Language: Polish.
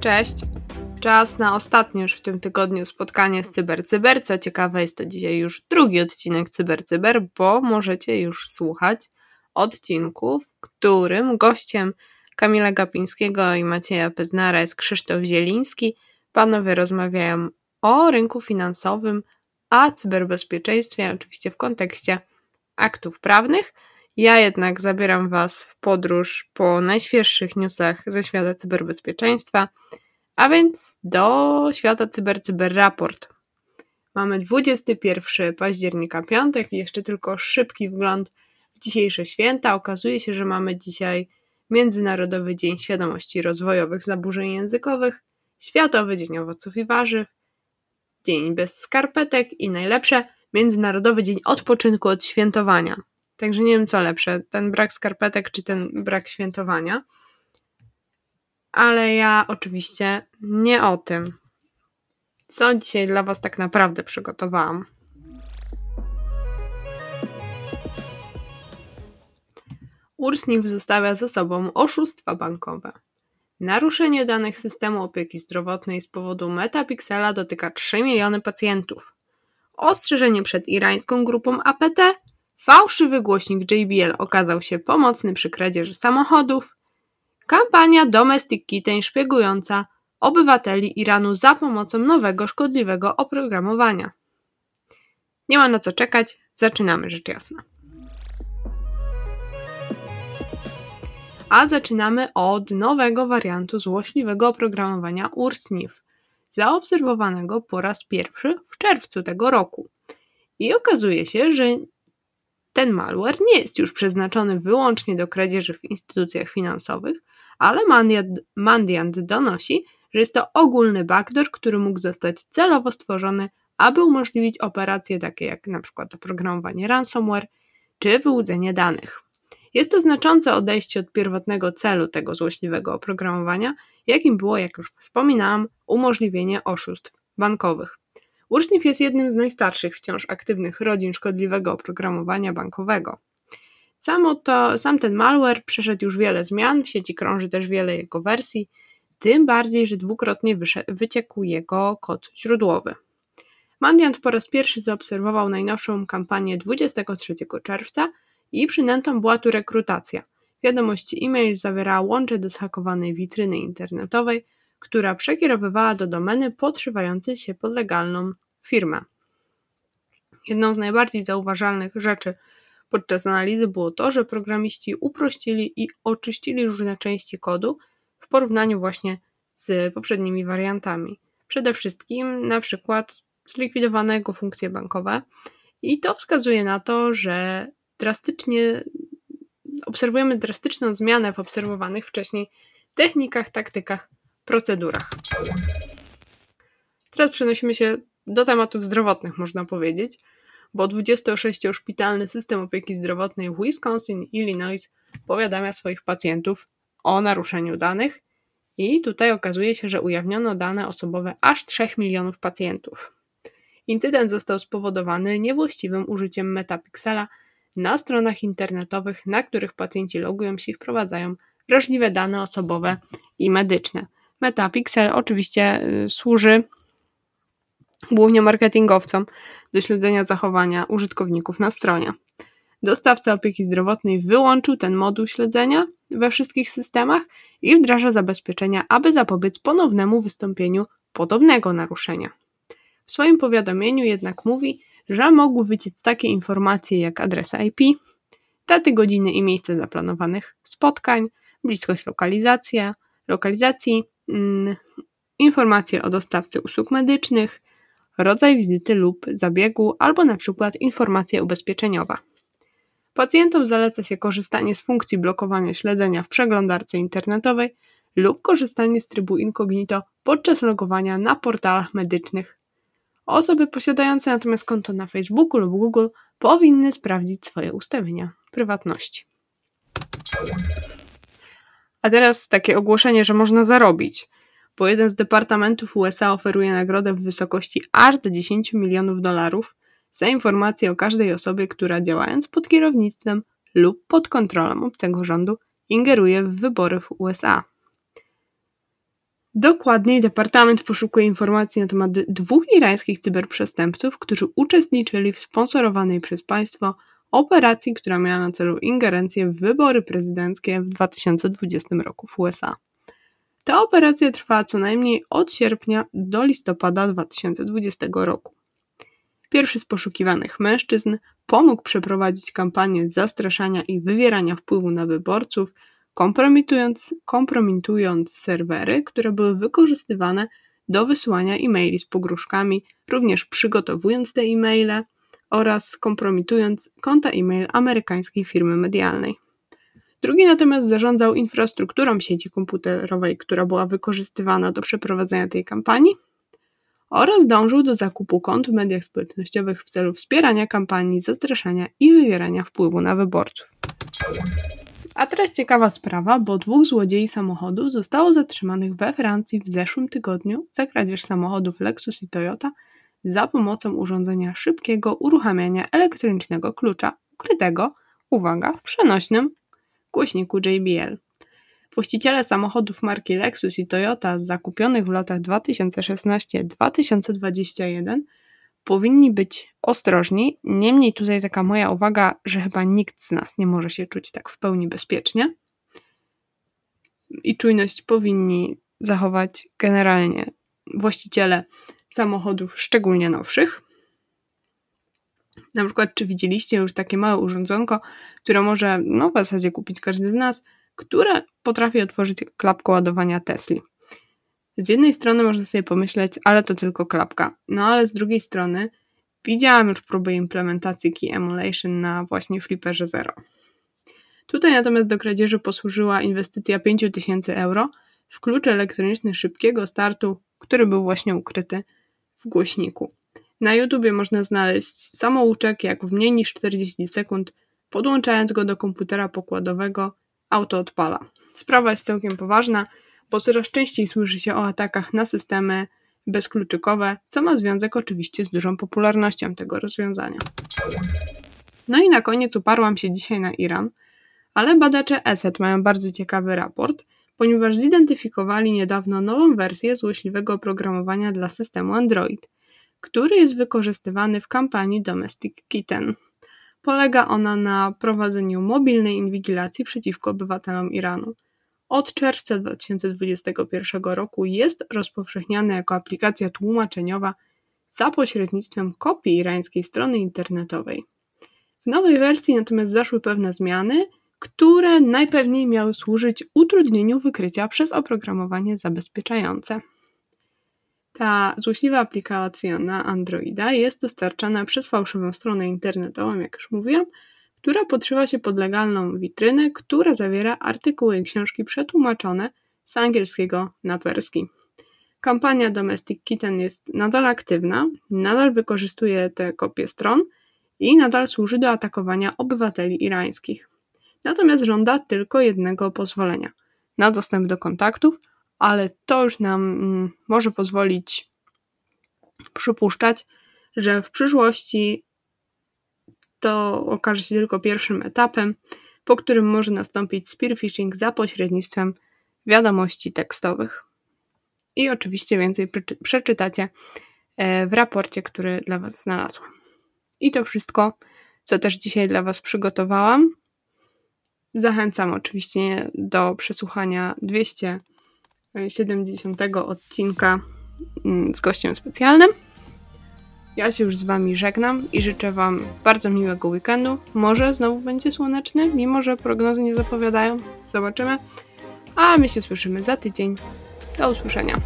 Cześć. Czas na ostatnie już w tym tygodniu spotkanie z CyberCyber. Co ciekawe, jest to dzisiaj już drugi odcinek CyberCyber, bo możecie już słuchać odcinku, w którym gościem Kamila Gapińskiego i Macieja Peznara jest Krzysztof Zieliński. Panowie rozmawiają o rynku finansowym, a cyberbezpieczeństwie, oczywiście w kontekście aktów prawnych. Ja jednak zabieram Was w podróż po najświeższych newsach ze świata cyberbezpieczeństwa, a więc do świata CyberCyber Raport. Mamy 21 października, piątek i jeszcze tylko szybki wgląd w dzisiejsze święta. Okazuje się, że mamy dzisiaj Międzynarodowy Dzień Świadomości Rozwojowych Zaburzeń Językowych, Światowy Dzień Owoców i Warzyw, Dzień bez skarpetek i najlepsze Międzynarodowy Dzień Odpoczynku od Świętowania. Także nie wiem co lepsze, ten brak skarpetek czy ten brak świętowania. Ale ja oczywiście nie o tym. Co dzisiaj dla Was tak naprawdę przygotowałam? URSNIF zostawia za sobą oszustwa bankowe. Naruszenie danych systemu opieki zdrowotnej z powodu metapixela dotyka 3 miliony pacjentów. Ostrzeżenie przed irańską grupą APT. Fałszywy głośnik JBL okazał się pomocny przy kradzieży samochodów. Kampania Domestic Kitten szpiegująca obywateli Iranu za pomocą nowego szkodliwego oprogramowania. Nie ma na co czekać, zaczynamy rzecz jasna. A zaczynamy od nowego wariantu złośliwego oprogramowania URSNIF, zaobserwowanego po raz pierwszy w czerwcu tego roku. I okazuje się, że ten malware nie jest już przeznaczony wyłącznie do kradzieży w instytucjach finansowych, ale Mandiant, donosi, że jest to ogólny backdoor, który mógł zostać celowo stworzony, aby umożliwić operacje takie jak np. oprogramowanie ransomware czy wyłudzenie danych. Jest to znaczące odejście od pierwotnego celu tego złośliwego oprogramowania, jakim było, jak już wspominałam, umożliwienie oszustw bankowych. Ursnif jest jednym z najstarszych wciąż aktywnych rodzin szkodliwego oprogramowania bankowego. Samo to, sam ten malware przeszedł już wiele zmian, w sieci krąży też wiele jego wersji, tym bardziej, że dwukrotnie wyciekł jego kod źródłowy. Mandiant po raz pierwszy zaobserwował najnowszą kampanię 23 czerwca, i przynętą była tu rekrutacja. Wiadomość e-mail zawierała łącze do zhakowanej witryny internetowej, która przekierowywała do domeny podszywającej się pod legalną firmę. Jedną z najbardziej zauważalnych rzeczy podczas analizy było to, że programiści uprościli i oczyścili różne części kodu w porównaniu właśnie z poprzednimi wariantami. Przede wszystkim na przykład zlikwidowano jego funkcje bankowe i to wskazuje na to, że drastycznie obserwujemy drastyczną zmianę w obserwowanych wcześniej technikach, taktykach, procedurach. Teraz przenosimy się do tematów zdrowotnych, można powiedzieć, bo 26-szpitalny system opieki zdrowotnej w Wisconsin, Illinois powiadamia swoich pacjentów o naruszeniu danych i tutaj okazuje się, że ujawniono dane osobowe aż 3 milionów pacjentów. Incydent został spowodowany niewłaściwym użyciem metapixela na stronach internetowych, na których pacjenci logują się i wprowadzają wrażliwe dane osobowe i medyczne. Metapixel oczywiście y, służy głównie marketingowcom do śledzenia zachowania użytkowników na stronie. Dostawca opieki zdrowotnej wyłączył ten moduł śledzenia we wszystkich systemach i wdraża zabezpieczenia, aby zapobiec ponownemu wystąpieniu podobnego naruszenia. W swoim powiadomieniu jednak mówi, że mógł wyciec takie informacje jak adresa IP, daty, godziny i miejsce zaplanowanych spotkań, bliskość lokalizacja, lokalizacji, mm, informacje o dostawcy usług medycznych, rodzaj wizyty lub zabiegu, albo na przykład informacja ubezpieczeniowa. Pacjentom zaleca się korzystanie z funkcji blokowania śledzenia w przeglądarce internetowej lub korzystanie z trybu incognito podczas logowania na portalach medycznych Osoby posiadające natomiast konto na Facebooku lub Google powinny sprawdzić swoje ustawienia prywatności. A teraz takie ogłoszenie, że można zarobić. bo jeden z departamentów USA oferuje nagrodę w wysokości aż do 10 milionów dolarów za informację o każdej osobie, która działając pod kierownictwem lub pod kontrolą obcego rządu ingeruje w wybory w USA. Dokładniej, Departament poszukuje informacji na temat dwóch irańskich cyberprzestępców, którzy uczestniczyli w sponsorowanej przez państwo operacji, która miała na celu ingerencję w wybory prezydenckie w 2020 roku w USA. Ta operacja trwała co najmniej od sierpnia do listopada 2020 roku. Pierwszy z poszukiwanych mężczyzn pomógł przeprowadzić kampanię zastraszania i wywierania wpływu na wyborców, kompromitując, kompromitując serwery, które były wykorzystywane do wysyłania e-maili z pogróżkami, również przygotowując te e-maile oraz kompromitując konta e-mail amerykańskiej firmy medialnej. Drugi natomiast zarządzał infrastrukturą sieci komputerowej, która była wykorzystywana do przeprowadzenia tej kampanii oraz dążył do zakupu kont w mediach społecznościowych w celu wspierania kampanii, zastraszania i wywierania wpływu na wyborców. A teraz ciekawa sprawa, bo dwóch złodziei samochodów zostało zatrzymanych we Francji w zeszłym tygodniu za kradzież samochodów Lexus i Toyota za pomocą urządzenia szybkiego uruchamiania elektronicznego klucza ukrytego, uwaga, w przenośnym głośniku JBL. Właściciele samochodów marki Lexus i Toyota zakupionych w latach 2016-2021 powinni być ostrożni. Niemniej tutaj taka moja uwaga, że chyba nikt z nas nie może się czuć tak w pełni bezpiecznie. I czujność powinni zachować generalnie właściciele samochodów, szczególnie nowszych. Na przykład, czy widzieliście już takie małe urządzonko, które może no, w zasadzie kupić każdy z nas, które potrafi otworzyć klapkę ładowania Tesli. Z jednej strony można sobie pomyśleć, ale to tylko klapka. No ale z drugiej strony widziałam już próbę implementacji Key Emulation na właśnie Flipperze Zero. Tutaj natomiast do kradzieży posłużyła inwestycja 5000 euro w klucz elektroniczny szybkiego startu, który był właśnie ukryty w głośniku. Na YouTubie można znaleźć samouczek, jak w mniej niż 40 sekund, podłączając go do komputera pokładowego, auto odpala. Sprawa jest całkiem poważna, bo coraz częściej słyszy się o atakach na systemy bezkluczykowe, co ma związek oczywiście z dużą popularnością tego rozwiązania. No i na koniec uparłam się dzisiaj na Iran, ale badacze ESET mają bardzo ciekawy raport, ponieważ zidentyfikowali niedawno nową wersję złośliwego oprogramowania dla systemu Android, który jest wykorzystywany w kampanii Domestic Kitten. Polega ona na prowadzeniu mobilnej inwigilacji przeciwko obywatelom Iranu. Od czerwca 2021 roku jest rozpowszechniana jako aplikacja tłumaczeniowa za pośrednictwem kopii irańskiej strony internetowej. W nowej wersji natomiast zaszły pewne zmiany, które najpewniej miały służyć utrudnieniu wykrycia przez oprogramowanie zabezpieczające. Ta złośliwa aplikacja na Androida jest dostarczana przez fałszywą stronę internetową, jak już mówiłam, która podszywa się pod legalną witrynę, która zawiera artykuły i książki przetłumaczone z angielskiego na perski. Kampania Domestic Kitten jest nadal aktywna, nadal wykorzystuje te kopie stron i nadal służy do atakowania obywateli irańskich. Natomiast żąda tylko jednego pozwolenia na dostęp do kontaktów, ale to już nam mm, może pozwolić przypuszczać, że w przyszłości to okaże się tylko pierwszym etapem, po którym może nastąpić spear phishing za pośrednictwem wiadomości tekstowych. I oczywiście więcej przeczytacie e, w raporcie, który dla Was znalazłam. I to wszystko, co też dzisiaj dla Was przygotowałam. Zachęcam oczywiście do przesłuchania 270 odcinka mm, z gościem specjalnym. Ja się już z Wami żegnam i życzę Wam bardzo miłego weekendu. Może znowu będzie słoneczny, mimo że prognozy nie zapowiadają. Zobaczymy. A my się słyszymy za tydzień. Do usłyszenia.